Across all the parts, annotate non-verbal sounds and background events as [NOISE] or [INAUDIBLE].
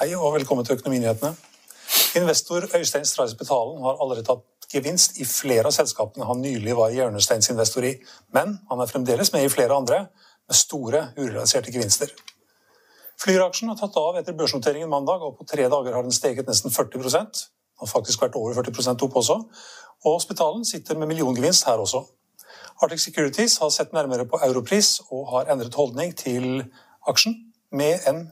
Hei og velkommen til Økonominyhetene. Investor Øystein Stray Spetalen har allerede tatt gevinst i flere av selskapene han nylig var hjørnesteinsinvestor i, men han er fremdeles med i flere andre med store urealiserte gevinster. Flyr-aksjen har tatt av etter børsnoteringen mandag, og på tre dager har den steget nesten 40 Den har faktisk vært over 40% opp også. Og Spetalen sitter med milliongevinst her også. Arctic Securities har sett nærmere på europris og har endret holdning til aksjen med en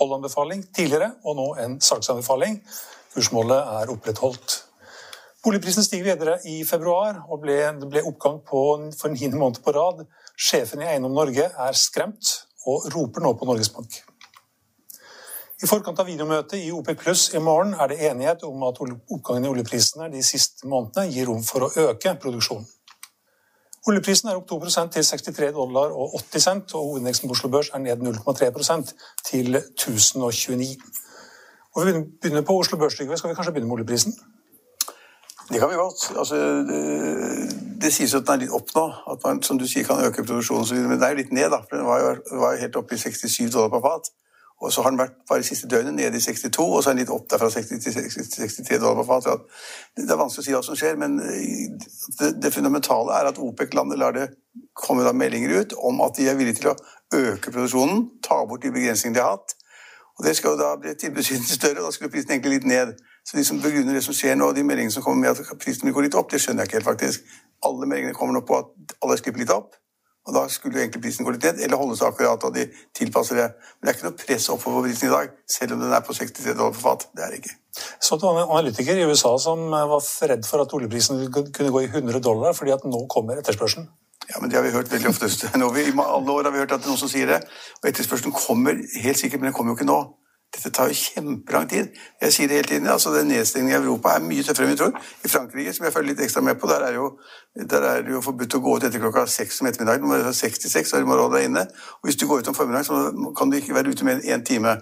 holdanbefaling tidligere og nå en salgsanbefaling. Kursmålet er opprettholdt. Boligprisen stiger videre i februar, og ble, det ble oppgang på, for niende måned på rad. Sjefen i Eiendom Norge er skremt og roper nå på Norges Bank. I forkant av videomøtet i OP pluss i morgen er det enighet om at oppgangen i oljeprisene de siste månedene gir rom for å øke produksjonen. Oljeprisen er opp 2 til 63 dollar og 80 cent, og hovedindeksen på Oslo Børs er ned 0,3% til 1029. Og Vi begynner på Oslo Børs, Trygve. Skal vi kanskje begynne med oljeprisen? Det kan vi godt. Altså, det, det sies at den er litt opp nå. At man som du sier, kan øke produksjonen osv. Men det er jo litt ned, da. For den var jo, var jo helt oppe i 67 dollar per fat. Og så har den vært bare siste døgnet nede i 62, og så er den litt opp der fra 60 til 63 dollar på fat. Det er vanskelig å si hva som skjer, men eh, det, det fundamentale er at OPEC-landet lar det komme da meldinger ut om at de er villige til å øke produksjonen, ta bort de begrensningene de har hatt. Og Det skal jo da bli tilbudssiden større, og da skulle prisen egentlig litt ned. Så de som begrunner det som skjer nå, og de meldingene som kommer med at prisen vil gå litt opp, det skjønner jeg ikke helt, faktisk. Alle meldingene kommer nå på at alle slipper litt opp. Og da skulle egentlig prisen gå litt ned, eller holde seg akkurat, og de tilpasser det. Men det er ikke noe press oppover prisen i dag, selv om den er på 63 dollar for fat. Det er det ikke. Så det var en analytiker i USA som var redd for at oljeprisen kunne gå i 100 dollar, fordi at nå kommer etterspørselen. Ja, men Det har vi hørt veldig ofte. [LAUGHS] I alle år har vi hørt at det er noen som sier det. Og etterspørselen kommer helt sikkert, men den kommer jo ikke nå. Dette tar jo kjempelang tid. Jeg sier det hele tiden, altså den Nedstengningen i Europa er mye tøffere enn vi tror. I Frankrike, som jeg følger litt ekstra med på, der er, jo, der er det jo forbudt å gå ut etter klokka seks om ettermiddagen. Du må være seks til seks, du må holde deg inne. Og hvis du går ut om formiddagen, så kan du ikke være ute mer enn én time.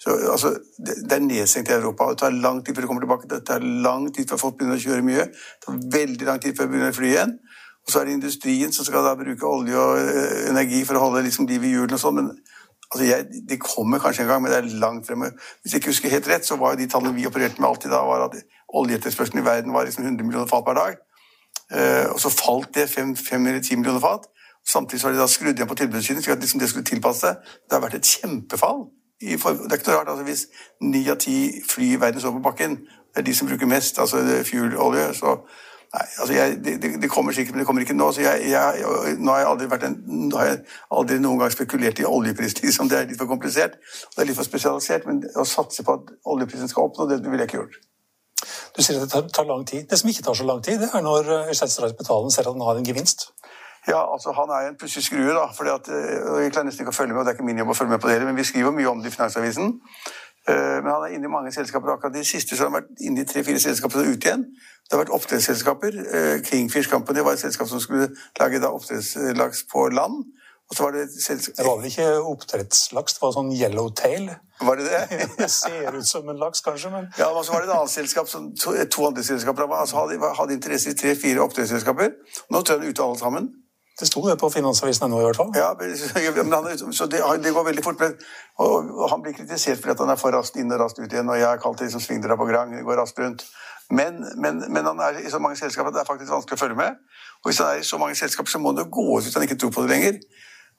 Så altså, Det er nedstengt i Europa. og Det tar lang tid før du kommer tilbake. Det tar lang tid før folk begynner å kjøre mye. Det tar veldig lang tid før de begynner å fly igjen. Og så er det industrien som skal da bruke olje og eh, energi for å holde liksom liv i hjulene og sånn. Altså jeg, det kommer kanskje en gang, men det er langt fremme. Hvis jeg ikke husker helt rett, så var jo de tallene vi opererte med alltid da, var at oljeetterspørselen i verden var liksom 100 millioner fat per dag. Uh, og så falt det 5, 5 eller 10 millioner fat. Samtidig så har de da skrudd igjen på tilbudssiden, slik at liksom det skulle tilpasse. Det har vært et kjempefall. det er ikke noe rart altså hvis ni av ti fly i verden står på bakken, det er de som bruker mest, altså fuel-olje, så Nei, altså jeg, det, det, kommer sikkert, men det kommer ikke nå. så jeg, jeg, Nå har en, nå har jeg aldri noen gang spekulert i oljepris. Liksom. Det er litt for komplisert og det er litt for spesialisert. Men å satse på at oljeprisen skal oppnå, det ville jeg ikke gjort. Du sier at det tar, lang tid. Det som ikke tar så lang tid, det er når Øystein Betalen ser at han har en gevinst. Ja, altså Han er en pussig skrue. da, fordi at, og Jeg klarer nesten ikke å følge med, og det er ikke min jobb å følge med på det men vi skriver mye om det i Finansavisen. Eh, men han er inne i mange selskaper. Akkurat de siste så har han vært inne i tre-fire selskaper og ut igjen. Det har vært oppdrettsselskaper. Eh, Kingfish Company var et selskap som skulle lage oppdrettslaks på land. Og så var Det. Det var vel ikke oppdrettslaks, det var sånn yellowtail? Var det det? [LAUGHS] det ser ut som en laks, kanskje, men Ja, men så var det et annet selskap, som, to, to andre selskaper altså hadde, hadde interesse i tre-fire oppdrettsselskaper. Nå jeg han er ute alle sammen. Det sto det på Finansavisen nå i hvert fall. Ja, men han, så det, det, går veldig fort. Men, og, han blir kritisert fordi han er for raskt inn og raskt ut igjen. Og jeg har kalt det liksom svingdøra på grang. Går raskt rundt. Men, men, men, han er i så mange selskaper at det er faktisk vanskelig å følge med. Og hvis han er i så mange selskaper, så må det gå ut hvis han ikke tror på det lenger.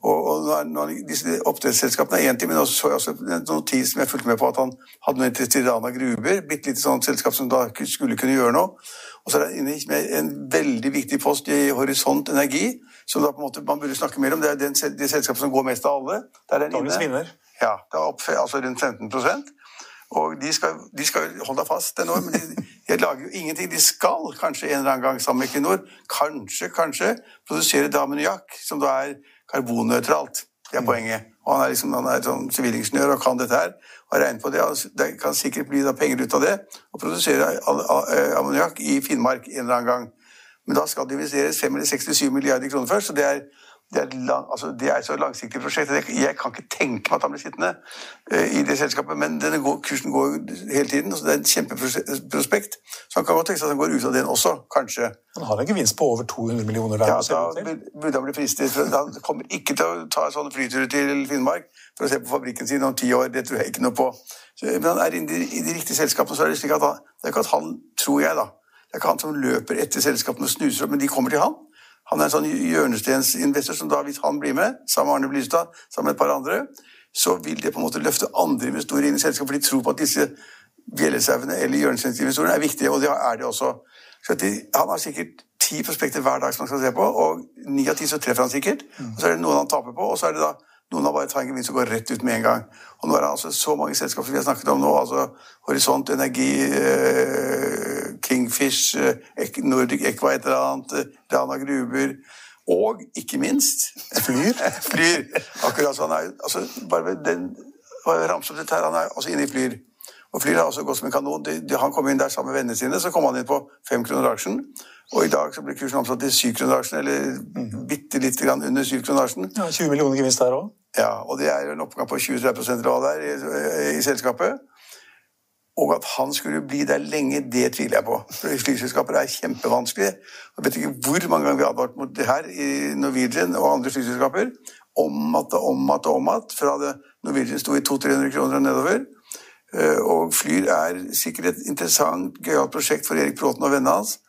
Og, og når, disse Oppdrettsselskapene er én ting, men også så jeg også en notis som jeg fulgte med på at han hadde noe interesse i Rana Gruber. Bitte lite sånt selskap som da skulle kunne gjøre noe. Og så er det inne med en veldig viktig post i Horisont Energi, som da på en måte man burde snakke mer om. Det er den, det selskapet som går mest av alle. Det Dagens vinner. Ja, det er opp, altså rundt 15% og de skal, de skal holde deg fast ennå, men de, de, lager jo ingenting. De skal kanskje en eller annen gang sammen med Equinor kanskje, kanskje produsere dameniakk, som da er karbonnøytralt. Det er mm. poenget. Og han er liksom, han er sånn sivilingeniør og kan dette her. og har regnet på Det Det kan sikkert bli da penger ut av det å produsere ammoniakk i Finnmark en eller annen gang. Men da skal det investeres 5 eller 67 milliarder kroner først. så det er det er, lang, altså det er så langsiktig prosjekt. Jeg kan ikke tenke meg at han blir sittende uh, i det selskapet, men denne kursen går hele tiden. Så det er et kjempeprospekt. Så han kan godt tenke seg at han går ut av den også, kanskje. Han har en gevinst på over 200 millioner der. Ja, da burde han bli fristet. Han kommer ikke til å ta en sånn flytur til Finnmark for å se på fabrikken sin om ti år. Det tror jeg ikke noe på. Så, men han er inne i, i de riktige selskapene, så er det slik at han, det er ikke at han, tror jeg, da. Det er ikke han som løper etter selskapene og snuser opp, men de kommer til han. Han er en sånn hjørnesteinsinvestor som da, hvis han blir med, sammen med Arne Blystad, sammen med et par andre, så vil det på en måte løfte andre investorer inn i selskapet, for de tror på at disse bjellesauene eller hjørnesteinsinvestorene er viktige, og det er de også. Så de, Han har sikkert ti prospekter hver dag som han skal se på, og ni av ti så treffer han sikkert. Og så er det noen han taper på, og så er det da noen har bare tar en gevinst og går rett ut med en gang. Og nå er det altså så mange selskaper vi har snakket om nå. altså Horisont Energi, eh, Kingfish, eh, Nordic Equa et eller annet, eh, Rana Gruber. Og ikke minst Flyr. [LAUGHS] flyr. Akkurat sånn er altså, bare den, ramse opp dette her, Han er altså inne i Flyr. Og Flyr har også gått som en kanon. De, de, han kom inn der sammen med vennene sine, så kom han inn på fem kroner aksjen. Og i dag så blir kursen omsatt til syv kroner aksjen, eller mm. bitte lite grann under syv kroner aksjen. Ja, 20 millioner gevinst der òg. Ja, og det er en oppgang på 20-30 eller hva det er i, i, selskapet. Og at han skulle bli der lenge, det tviler jeg på. For Flyselskaper er kjempevanskelig. Jeg vet ikke hvor mange ganger vi har advart mot det her i Norwegian og andre flyselskaper. Om at og om at og om at. Fra det Norwegian sto i 200-300 kroner og nedover. Eh, og Flyr er sikkert et interessant, gøyalt prosjekt for Erik Bråten og vennene hans.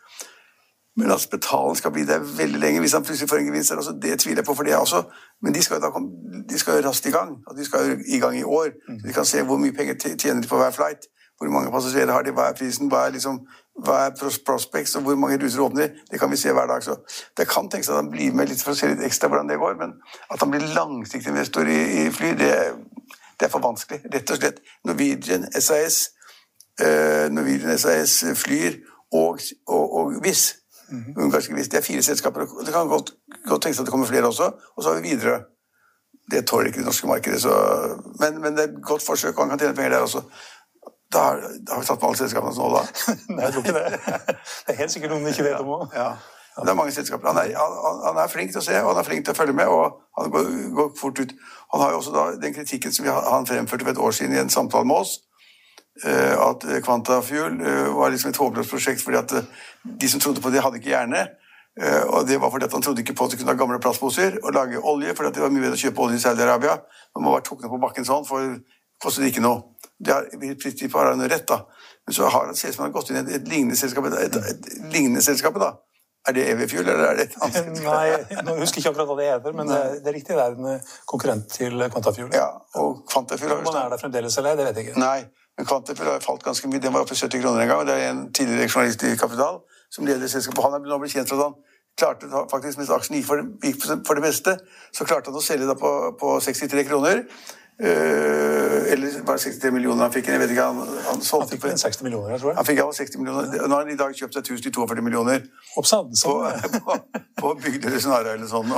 Men at Spetalen skal bli der veldig lenge hvis han plutselig får en gevinst, altså, det tviler jeg på. for det også. Men de skal jo komme, de skal raskt i gang. De skal i gang i år. Så de kan se hvor mye penger tjener de på hver flight. Hvor mange passasjerer har de, hva er prisen, hva er, liksom, hva er prospects, og hvor mange ruter åpner Det kan vi se hver dag. Så det kan tenkes at han blir med litt for å se litt ekstra hvordan det går, men at han blir langsiktig investor i, i fly, det, det, er for vanskelig. Rett og slett. Norwegian SAS, eh, Norwegian SAS flyr og, og, og Wizz Mm -hmm. Det er fire selskaper. Det kan godt, godt tenkes at det kommer flere også. Og så har vi videre. Det tåler ikke det norske markedet. Så, men, men, det er et godt forsøk, og han kan tjene penger der også. Da har, vi tatt med alle selskapene nå, da. [LAUGHS] Nei, det. [LAUGHS] Det er helt sikkert noen ikke vet om òg. Ja, ja. Det er mange selskaper. Han er, han, han er, flink til å se, og han er flink til å følge med, og han går, går fort ut. Han har jo også da, den kritikken som han fremførte for et år siden i en samtale med oss, Eh, at Quantafuel eh, var liksom et håpløst prosjekt fordi at eh, de som trodde på det, hadde ikke hjerne. Og det var fordi at han trodde ikke på at de kunne ha gamle plastposer og lage olje, fordi at det var mye bedre å kjøpe olje i Saudi-Arabia. Man bare tok ned på bakken sånn, for kostet ikke noe. Det har, I har han rett, da. Men så har selskapet har gått inn i et, et lignende selskap. Et, et, et, lignende selskap da. Er det Evifjul, eller er det et annet selskap? Nei, nå husker jeg ikke akkurat hva det heter, men det, det er riktig. Det er en konkurrent til Quantafuel. Ja, og Quantafuel har Man er der fremdeles eller det vet jeg ikke. Nei, men Quantafuel har falt ganske mye. Den var oppe i 70 kroner en gang. og Det er en tidligere journalist i Kapital som leder selskapet. Han er nå blitt kjent for at han klarte faktisk, mens aksjen gikk for, gikk for det meste, så klarte han å selge på, på 63 kroner. Uh, eller det 63 millioner han fikk. Jeg vet ikke, han, han, han fikk inn 60 millioner, jeg tror jeg. Han fikk ja, 60 millioner. Nå har han i dag kjøpt seg 1042 millioner Oppsad, sånn. på, [LAUGHS] på, på Bygdøy Snarøy eller sånn.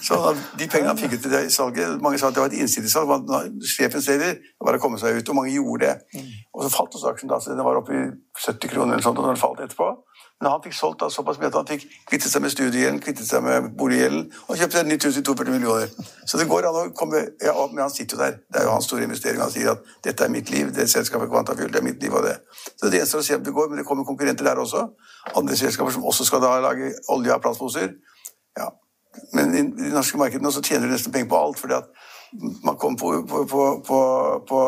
Så de pengene han fikk ut i det salget Mange sa at det var et innsidesalg. Sjefen selger, det var å komme seg ut. Og mange gjorde det. Mm. Og så falt også aksjen da, så den var oppe i 70 kroner eller sånt, og den falt etterpå. Men han fikk solgt da, såpass mye at han fikk kvittet seg med studiegjelden, kvittet seg med boliggjelden og kjøpte seg 9240 millioner. Så det går an å komme ja, Men han sitter jo der. Det er jo hans store investering. Han sier at dette er mitt liv, det selskapet Quantafuel, det er mitt liv og det. Så det gjenstår å se om det går, men det kommer konkurrenter der også. Andre selskaper som også skal da lage olje av plastposer. Ja. Men i de norske markedene så tjener du nesten penger på alt, fordi at man kommer på, på, på, på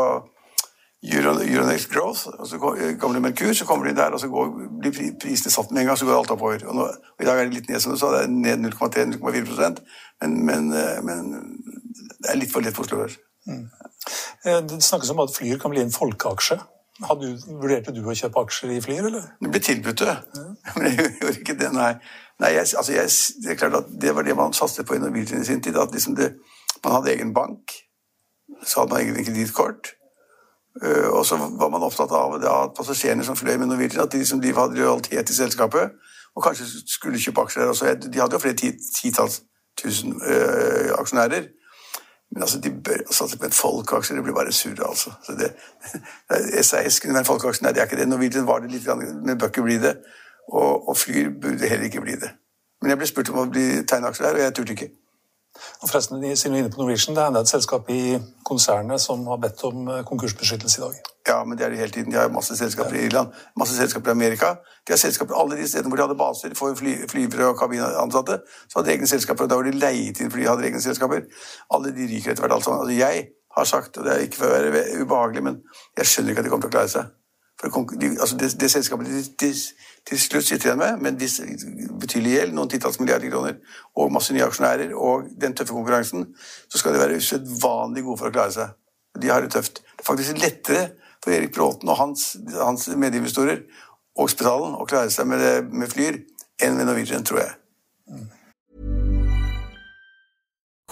Euronext Growth, og så kommer det Merkur, så kommer de der, og så går, blir prisene satt med en gang, så går alt oppover. Og, nå, og I dag er det litt ned, som du sa, det er ned 0,3-0,4 men, men, eh, men, det er litt for lett for Oslo Børs. Mm. Eh, det snakkes om at Flyr kan bli en folkeaksje. Du, vurderte du å kjøpe aksjer i Flyr, eller? Det ble tilbudt [LAUGHS] det, ja. men jeg gjorde ikke det, nei. nei jeg, altså jeg, det er klart at det var det man satset på i Norwegian i sin tid. at liksom det, Man hadde egen bank, så hadde man egen kredittkort. Uh, og så var man opptatt av det at passasjerene som fløy med Norwegian, at de, som de hadde lojalitet til selskapet og kanskje skulle kjøpe aksjer der også. De hadde jo flere titalls tusen uh, aksjonærer. Men altså, de bør satse på en folkeaksje. Det blir bare surr, altså. Så det, [LAUGHS] SAS kunne være en folkeaksje. Nei, det er ikke det. Norwegian var det litt, men bør ikke bli det. Og, og Flyr burde heller ikke bli det. Men jeg ble spurt om å bli tegneaksjer der, og jeg turte ikke. Og forresten, siden vi er inne på Norwegian, Det er enda et selskap i konsernet som har bedt om eh, konkursbeskyttelse i dag. Ja, men det er det hele tiden. De har masse selskaper i Irland, masse selskaper i Amerika. De har selskaper alle de stedene hvor de hadde baser for fly, flyvere og kabinansatte. Så hadde de egne selskaper, og da var de leiet inn fordi de hadde egne selskaper. Alle de ryker etter hvert. alt sammen. Altså, jeg har sagt, og det er ikke for å være ubehagelig, men jeg skjønner ikke at de kommer til å klare seg. De, altså det, det selskapet de, til slutt sitter igjen med, med viss betydelig gjeld, noen titalls milliarder kroner, og masse nye aksjonærer, og den tøffe konkurransen, så skal de være usedvanlig gode for å klare seg. De har det tøft. Det er faktisk lettere for Erik Bråten og hans, hans medinvestorer og Spetalen å klare seg med, med Flyr enn med Norwegian, tror jeg.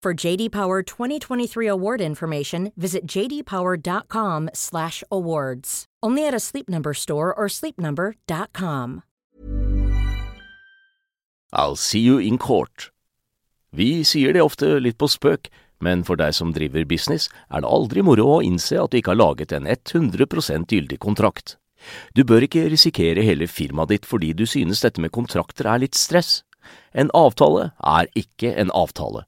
For JD Power 2023 award information, visit jdpower.com/awards. Only at a Sleep Number store or sleepnumber.com. I'll see you in court. Vi sier det ofte litt på spøk, men for deg som driver business, er det aldri moro å innse at du ikke har laget en 100% gyldig kontrakt. Du bør ikke risikere hele firmaet ditt fordi du synes dette med kontrakter er litt stress. En avtale er ikke en avtale.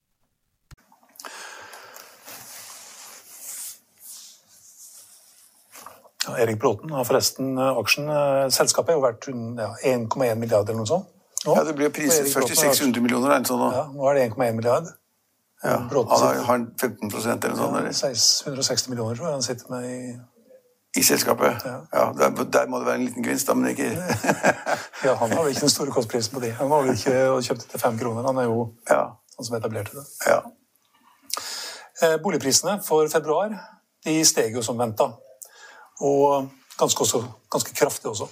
Erik Bråten har forresten eh, aksjen. Eh, selskapet er jo ja, 1,1 milliard eller noe sånt. Nå. Ja, Det ble priset først til 600 millioner. Er sånn, ja, nå er det 1,1 milliard. Ja, han har, har 15 eller noe sånt? Eller? 160 millioner tror jeg han sitter med i i selskapet? Ja. ja der, der, må det være en liten gevinst, da, men ikke [LAUGHS] Ja, han har vel ikke den store kostprisen på det. Han har vel ikke kjøpt til fem kroner. Han er jo ja. han som etablerte det. Ja. Eh, boligprisene for februar de steg jo som venta. Og ganske, også, ganske kraftig også.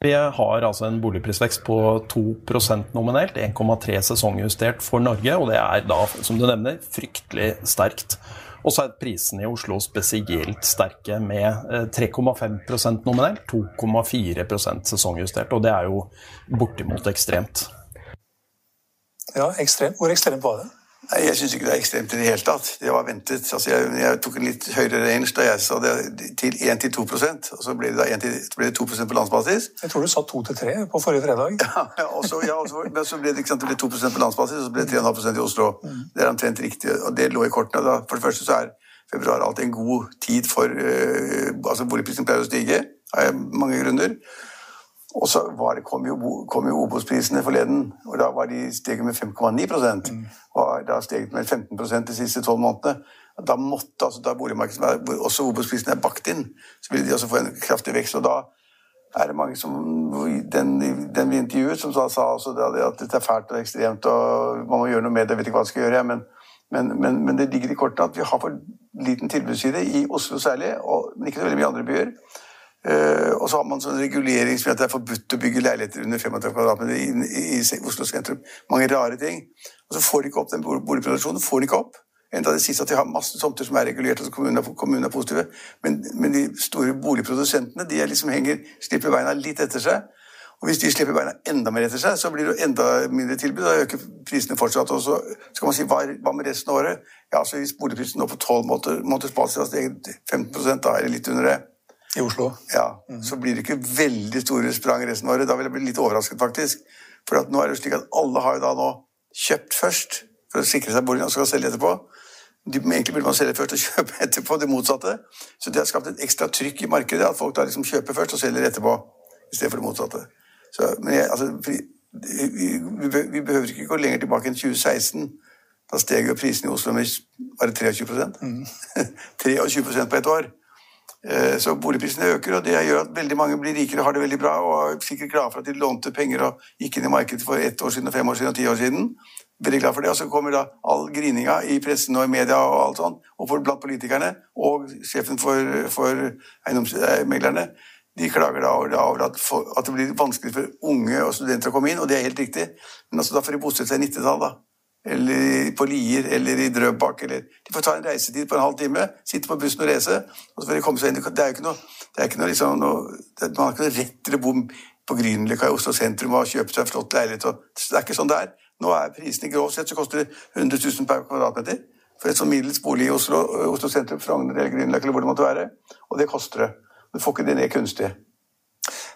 Vi har altså en boligprisvekst på 2% nominelt, 1,3 sesongjustert for Norge. Og det er da, som du nevner, fryktelig sterkt. Og så er prisene i Oslo spesielt sterke, med 3,5 eh, nominelt, 2,4% sesongjustert. Og det er jo bortimot ekstremt. Ja, ekstremt. Hvor ekstremt var det? Nei, Jeg syns ikke det er ekstremt i det hele tatt. Det var ventet. Altså, jeg, jeg, tok en litt høyere range da jeg sa det til 1-2 og så ble det, da 1 til, ble det 2% på landsbasis. Jeg tror du sa 2-3 på forrige fredag. [LAUGHS] Ja, også, ja også, men så ble det, sant, det ble 2 på landsbasis, og så ble det 3,5 i Oslo. Mm. Det er omtrent riktig, og det lå i kortene. da. For det første så er februar alltid en god tid for uh, altså Boligprisen pleier å stige av mange grunner. Og så det, kom jo, kom jo Obos-prisene forleden, og da var de steget med 5,9% mm. Og da steget med 15% de siste tolv månedene. Da måtte altså, da boligmarkedet, også Obos-prisene er bakt inn, så ville de også få en kraftig vekst. og da er det mange som Den, den vi intervjuet, som sa, sa altså at dette er fælt og ekstremt og man må gjøre noe med det. Jeg vet ikke hva jeg skal gjøre, men, men, men, men det ligger i kortene at vi har for liten tilbudsside, i Oslo særlig, og, men ikke så veldig mye andre byer. Uh, og så har man sånn regulering som gjør at det er forbudt å bygge leiligheter under 35 kvadratmeter i, i, i, Oslo sentrum. Mange rare ting. Og så får de ikke opp den boligproduksjonen. får de ikke opp. En av det siste at de har masse tomter som er regulert, altså kommunene, kommunene er positive. Men, men, de store boligprodusentene de liksom henger, slipper beina litt etter seg. Og hvis de slipper beina enda mer etter seg, så blir det enda mindre tilbud. Da øker prisene fortsatt. Og så skal man si hva, hva med resten av året? Ja, så Hvis boligprisen nå på tolv måneders basis steget 15 da er det litt under det. I Oslo? Ja, mm. Så blir det ikke veldig store sprang resten av året. Da vil jeg bli litt overrasket, faktisk. For nå er det slik at alle har jo da nå kjøpt først for å sikre seg boligen og skal selge etterpå. De, egentlig burde man selge først og [LAUGHS] kjøpe etterpå, det motsatte. Så det har skapt et ekstra trykk i markedet at folk da liksom kjøper først og selger etterpå. I stedet for det motsatte. Så, men jeg, altså, vi, vi, vi, behøver ikke gå lenger tilbake enn 2016. Da steg jo prisen i Oslo med bare 23 mm. [LAUGHS] 23 på et år. Eh, så boligprisene øker, og det gjør at veldig mange blir rikere og har det veldig bra, og er sikkert glad for at de lånte penger og gikk inn i markedet for ett år siden, og fem år siden og ti år siden. Veldig glad for det. Og så kommer da all grininga i pressen og i media og alt sånt, og blant politikerne og sjefen for, for eiendomsmeglerne. De klager da over at, at, det blir vanskelig for unge og studenter å komme inn, og det er helt riktig. Men altså, da får de bosette seg i 90-tallet, da. Eller på Lier, eller i Drøbak, eller De får ta en reisetid på en halv time, sitte på bussen og reise, og så får de komme seg inn. Det er jo ikke noe, det er ikke noe, liksom, noe det, Man har ikke noe rett til å bo på Grünerløkka i Oslo sentrum og kjøpe seg en flott leilighet. Og, det er ikke sånn det er. Nå er prisene grovt sett så koster det 100 000 per kvadratmeter for et sånn middels bolig i Oslo, Oslo sentrum, Frogner eller Grünerløkka eller hvor det måtte være. Og det koster det. Du får ikke det ned kunstig.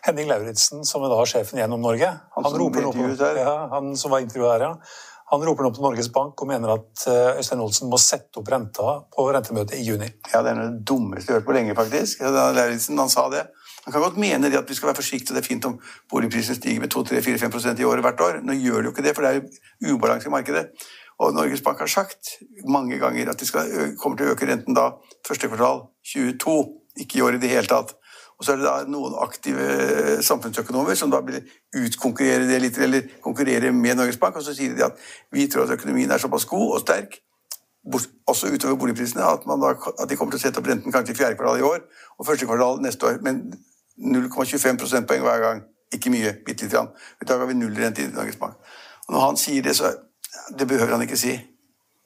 Henning Lauritzen, som er da sjefen gjennom Norge, han, han, roper på, ja, han som var intervjuet her, ja. Han roper nå på Norges Bank og mener at eh, Øystein Olsen må sette opp renta på rentemøtet i juni. Ja, Det er det dummeste jeg har hørt på lenge, faktisk. Lauritzen, sa det. Han kan godt mene at vi skal være forsiktige, det er fint om boligprisen stiger med 2-3-4-5 i året hvert år. Nå gjør det jo ikke det, for det er ubalanse i markedet. Og Norges Bank har sagt mange ganger at de skal, kommer til å øke renten da første kvartal 22 ikke i år i det hele tatt. Og så er det da noen aktive samfunnsøkonomer som da vil utkonkurrere det litt, eller konkurrere med Norges Bank, og så sier de at vi tror at økonomien er såpass god og sterk, også utover boligprisene, at, da, at de kommer til å sette opp renten kanskje i fjerde kvartal i år og første kvartal neste år, men 0,25 prosentpoeng hver gang. Ikke mye, bitte lite grann. I dag har vi nullrente i Norges Bank. Og når han sier det, så Det behøver han ikke si.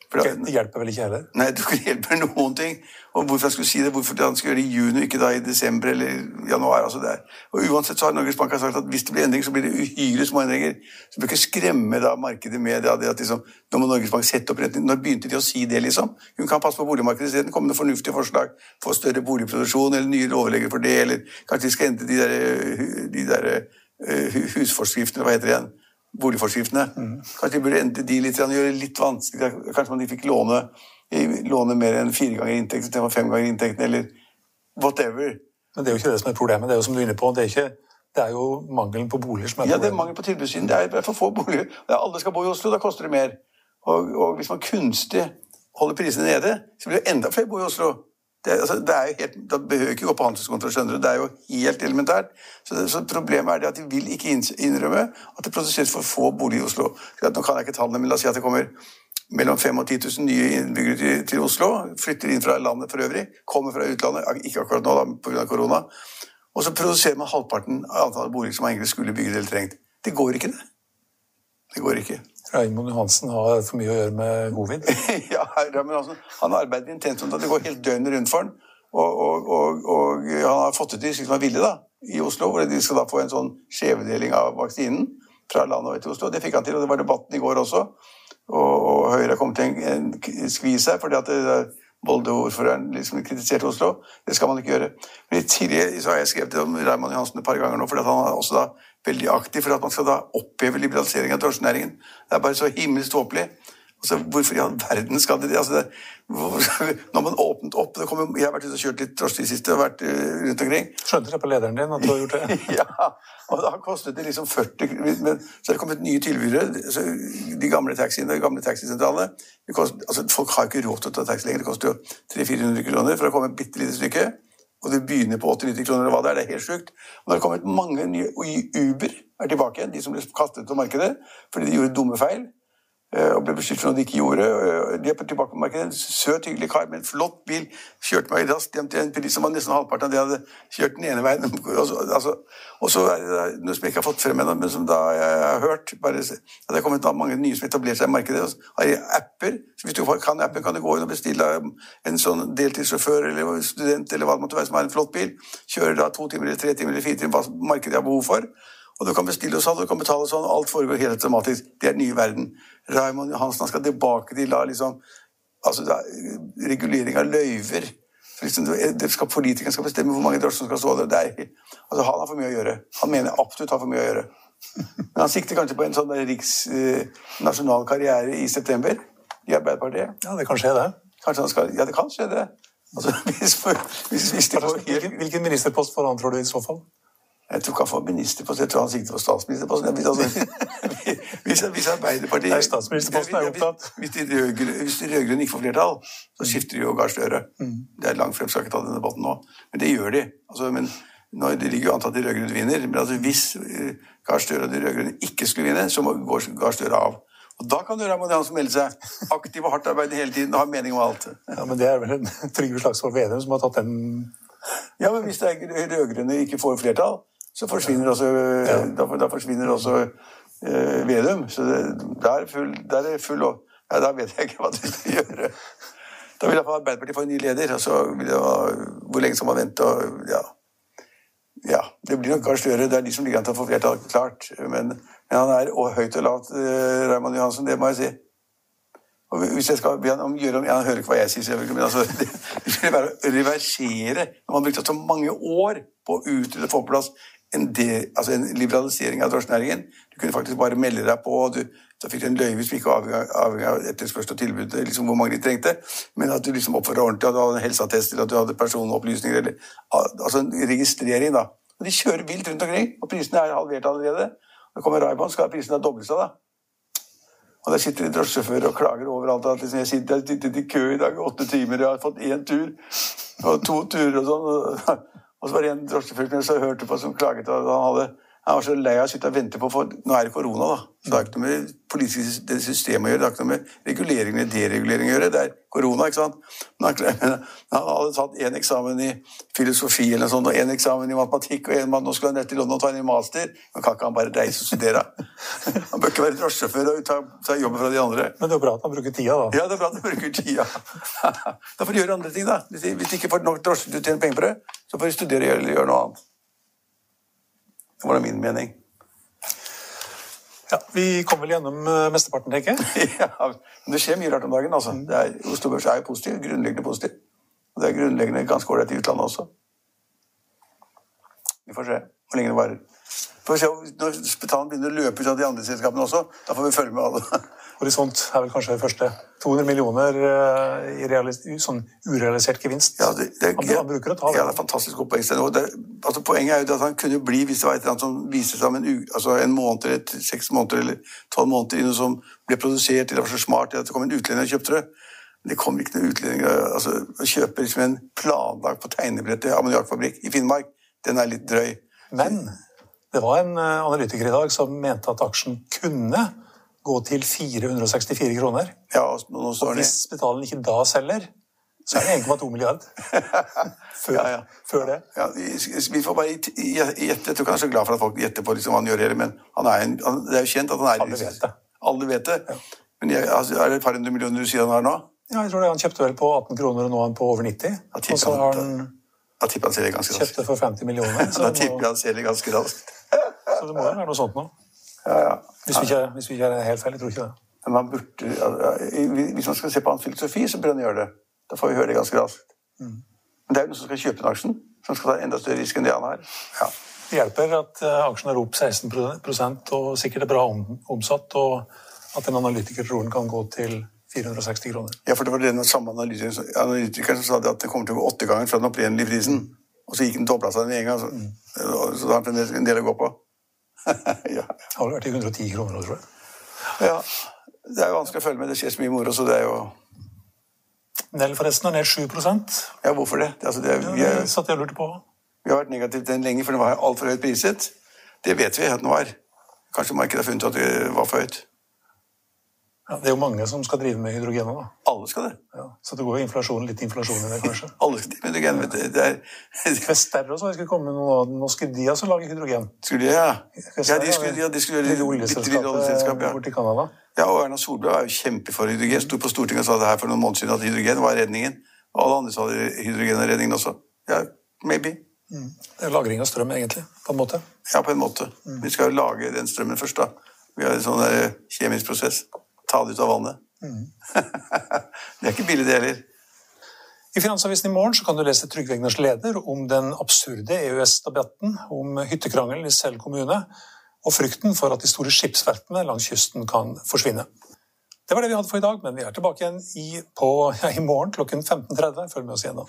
For det hjelper vel ikke heller? Nei, det [LAUGHS] hjelper noen ting. Og hvorfor jeg skulle si det, hvorfor han skulle gjøre det i juni, ikke da i desember eller januar. altså der. Og Uansett så har Norges Bank sagt at hvis det blir endring, så blir det uhyre små endringer. Så bør ikke skremme da markedet med det, at liksom, nå må Norges Bank sette opp renten. Når begynte de å si det, liksom? Hun kan passe på boligmarkedet isteden. Komme med fornuftige forslag. Få større boligproduksjon eller nye lovregler for det, eller kanskje de skal endre de der, de der uh, husforskriftene, hva heter det igjen? Boligforskriftene. Mm. Kanskje de burde endre de litt, gjøre det litt vanskeligere. Kanskje man de fikk låne, låne mer enn fire ganger inntekten istedenfor fem ganger inntekten, eller whatever. Men det er jo ikke det som er problemet. Det er jo som du er inne på, det er, ikke, det er jo mangelen på boliger som er problemet. Ja, det er mangel på tilbudssiden. Det er for få boliger. Alle skal bo i Oslo, da koster det mer. Og, og hvis man kunstig holder prisene nede, så blir det enda flere bo i Oslo. Det, altså, det er jo helt, da behøver ikke gå på handelskontroll, skjønner du. Det er jo helt elementært. Så, så, Problemet er det at de vil ikke innrømme at det produseres for få boliger i Oslo. Nå kan jeg ikke tallene, men la oss si at det kommer mellom 5 og 10 000 nye innbyggere til, til, Oslo. Flytter inn fra landet for øvrig. Kommer fra utlandet, ikke akkurat nå da, pga. korona. Og så produserer man halvparten av antallet boliger som man egentlig skulle bygget eller trengt. Det går ikke, det. Det går ikke. Raymond Johansen har for mye å gjøre med covid? [LAUGHS] ja, Raymond Johansen han arbeider intenst med det. Det går helt døgnet rundt for han. Og, og, og, og, han har fått det til slik han ville da, i Oslo, hvor de skal da få en sånn skjevdeling av vaksinen fra landet til Oslo. Det fikk han til, og det var debatten i går også. Og, Høyre kom til en, en skvis her, fordi at det, Molde-ordføreren liksom kritiserte Oslo. Det skal man ikke gjøre. Men Tidligere så har jeg skrevet om Raymond Johansen et par ganger nå, fordi han har også da veldig aktiv for at man skal da oppheve liberalisering av drosjenæringen. Det er bare så himmelsk tåpelig Altså, hvorfor i all verden skal de det? Altså, det hvor, [LAUGHS] når man åpnet opp det kommer, Jeg har vært ute og kjørt litt drosje i det siste og vært uh, rundt omkring. Skjønte det på lederen din at du har gjort det? [LAUGHS] ja, og da kostet det liksom 40 men Så er det kommet nye tilbydere. De gamle taxiene, de gamle taxisentralene altså, Folk har ikke råd til å ta taxi lenger. Det koster jo 300-400 kroner for å komme et bitte lite stykke. Og det begynner på 80-90 kroner, eller hva det er. Det er helt sjukt. Og det har kommet mange nye Og Uber er tilbake igjen, de som ble kastet ut av markedet fordi de gjorde dumme feil. Eh, og ble beskyldt for noe de ikke gjorde. Eh, de er på tilbakemarkedet. En søt, hyggelig kar med en flott bil. Kjørte meg raskt hjem til en pris som var nesten halvparten av det jeg hadde kjørt den ene veien. [LAUGHS] Altså, og så er det noe som jeg ikke har fått frem ennå, men som da jeg har hørt bare, Det er kommet mange nye som etablerer seg i markedet. Og har apper. Så hvis du kan appen, kan du gå inn og bestille en sånn deltidssjåfør eller student eller hva det måtte være som har en flott bil. Kjører da to timer eller tre timer eller fire timer hva markedet har behov for. Og du kan bestille sånn, og du kan betale sånn, og alt foregår helt automatisk. Det er den nye verden. Raymond Johansen skal tilbake til la liksom altså, da, regulering av løyver. Liksom, skal, Politikerne skal bestemme hvor mange drosjer som skal stå der. Er, altså, han har for mye å gjøre. Han mener absolutt har for mye å gjøre. Men han sikter kanskje på en sånn riksnasjonal eh, karriere i september i Arbeiderpartiet. Ja, det kan skje, det. Kanskje han skal, ja, det kan skje, det. Altså, [LAUGHS] hvis, hvis, hvis de får, hvilken, hvilken ministerpost får han, tror du, i så fall? Jeg tror ikke han får ministerpost, jeg tror han sikter på statsministerposten. Hvis, hvis, hvis Arbeiderpartiet Nei, statsministerposten er opptatt. Hvis de rød-grønne ikke får flertall, så skifter de jo Gahr Støre. Mm. Det er langt frem, skal ikke ta den debatten nå. Men det gjør de. Altså, men nå Det ligger jo an til at de rød-grønne vinner. Men altså, hvis eh, Gahr Støre og de rød-grønne ikke skulle vinne, så må Gahr Støre av. Og Da kan jo han som melder seg aktiv og hardt arbeid hele tiden og ha mening om alt. Ja, Men det er vel en [LAUGHS] Trygve Slagsvold Vedum som har tatt den Ja, men hvis de rød-grønne ikke får flertall, så forsvinner også, ja. da, da, forsvinner også eh, Vedum. Så det, der er full, der er full ja, Da vet jeg ikke hva de skal gjøre. Da vil iallfall Arbeiderpartiet få en ny leder. og så vil det Hvor lenge skal man vente? Og, ja. ja. Det blir nok Gahr Støre. Det er de som ligger an til å få flertall, klart. Men, men, han er og høyt og lavt, eh, Raymond Johansen. Det må jeg si. Og hvis jeg skal be han om gjøre om, Han hører ikke hva jeg sier, men altså, [LAUGHS] det, det vil være å reversere Når man brukte så mange år på å utrede få på plass en, de, altså en, liberalisering av drosjenæringen. Du kunne faktisk bare melde deg på. og du, så fikk du en løyve som ikke avhengig av etterspørsel og tilbud, liksom hvor mange de trengte, men at du liksom oppførte ordentlig, at du hadde en helseattest eller at du hadde personopplysninger. eller altså en registrering. da. Og De kjører vilt rundt omkring, og prisene er halvert allerede. Nå kommer Raibon, skal prisene doble seg. da. Og Der sitter de drosjesjåfører og klager overalt. at liksom, Jeg sitter, i kø i dag åtte timer, jeg har fått én tur og to turer og sånn. Og så var det en drosjesjåfør som hørte på som klaget at han hadde han var så lei av å sitte og vente på for Nå er det korona, da. Så det har ikke noe med politisk det systemet å gjøre. Det har ikke noe med regulering eller deregulering å gjøre. Det er korona, ikke sant. Men han, [LAUGHS] hadde tatt én eksamen i filosofi eller noe sånt, og én eksamen i matematikk, og en mann, nå skulle han rett til London og ta en master. Nå kan ikke han bare reise og studere. [LAUGHS] Han bør ikke være drosjesjåfør og ta, ta jobben fra de andre. Men det er bra at han bruker tida, da. Ja, det er bra at han bruker tida. [LAUGHS] Da får de gjøre andre ting, da. Hvis de, ikke får nok drosje til å tjene penger på det, så får de studere eller gjøre noe annet. Det var min mening. Ja, Vi kom vel gjennom eh, mesteparten, tenker jeg. [LAUGHS] ja, men Det skjer mye rart om dagen. altså. Det er, Oslo Børs er jo positiv, grunnleggende positiv. Og det er grunnleggende ganske ålreit i utlandet også. Vi får se hvor lenge det varer. Får vi se Når spitalen begynner å løpe ut av de andre selskapene også, da får vi følge med alle. [LAUGHS] Horisont er vel kanskje det første. 200 millioner eh, i sånn urealisert gevinst. Ja, det, det, han, han, bruker å ta det. Ja, det er fantastisk godt. Altså, poenget er jo at han kunne bli, hvis det var et eller annet som viste seg om en, altså en måned eller seks måneder eller tolv måneder i noe som ble produsert, eller var så smart at det kom en utlending og kjøpte det. Men det kom ikke noen utlendinger altså, å kjøpe liksom en planlagt på tegnebrettet ammoniakkfabrikk i Finnmark. Den er litt drøy. Men det var en eh, analytiker i dag som mente at aksjen kunne gå til 464 kroner. Ja, og, og hvis Spitalen ikke da selger, så er det 1,2 milliard. [LAUGHS] Før, ja, ja. før det. Ja, vi får bare gjette. Jeg tror ikke han er så glad for at folk gjetter på liksom hva han gjør, men han en, han, det er jo kjent at han er Alle vet det. Alle vet det. Men jeg, altså, er det et par hundre millioner du sier han har nå? Ja, jeg tror det. Han kjøpte vel på 18 kroner, og nå er han på over 90. Og så har han jeg tipper han selger ganske raskt. Kjøpte for 50 millioner. [LAUGHS] da tipper han selger ganske raskt. [LAUGHS] så det må jo være noe sånt nå. Ja, ja. Hvis vi ikke, hvis vi ikke er helt feil. Jeg tror ikke det. Men man burde, hvis man skal se på hans filosofi, så bør han gjøre det. Da får vi høre det ganske raskt. Mm. Men det er jo noen som skal kjøpe den aksjen, som skal ta enda større risk enn det han har. Ja. Det hjelper at uh, aksjen er opp 16% og sikkert er bra om, omsatt. og at en analytiker tror den kan gå til 460 kroner. Ja, for det var den samme analytikeren, som- analytikeren som sa det at det kommer til å gå åtte ganger fra den opprinnelige prisen. Og så gikk den dobla seg den en gang, så, så da har han en del å gå på. [LAUGHS] ja. Det har vært i 110 kroner nå, tror jeg. ja. Det er jo vanskelig å følge med. Det skjer så mye moro, så det er jo Nell forresten er ned 7 Ja, hvorfor det? Altså, det er, ja, vi, er, Det satt jeg og lurte på. vi har vært negative til den lenge, for den var altfor høyt priset. Det vet vi at den var. Kanskje markedet har funnet at det var for høyt. Ja, det er jo mange som skal drive med hydrogen nå. Alle skal det. Ja, så det går jo inflasjon, litt inflasjon i det, kanskje. [LAUGHS] Alle skal drive med hydrogen. vet du. Det er, [LAUGHS] Vesterra sa jeg skulle komme med noe. Nå skulle de altså lage hydrogen. skulle de, ja. Vesterra ja, de skulle, ja, de skulle gjøre oljeselskapet Ja. borti Canada. ja, og Erna Solberg er jo kjempe for hydrogen. Sto på Stortinget og sa det her for noen måneder siden at hydrogen var redningen. Og alle andre sa det, hydrogen er redningen også. Ja, maybe. Det er lagring av strøm, egentlig, på en måte. Ja, på en måte. Vi skal jo lage den strømmen først, da. Vi har en sånn der kjemisk prosess. Ta det ut av vannet. [LAUGHS] det er ikke billig, det heller. I Finansavisen i morgen så kan du lese Trygve Egners leder om den absurde EØS-debatten om hyttekrangelen i Sel kommune, og frykten for at de store skipsverftene langs kysten kan forsvinne. Det var det vi hadde for i dag, men vi er tilbake igjen i, på, [LAUGHS] ja, i morgen klokken 15.30. Følg med oss igjen da.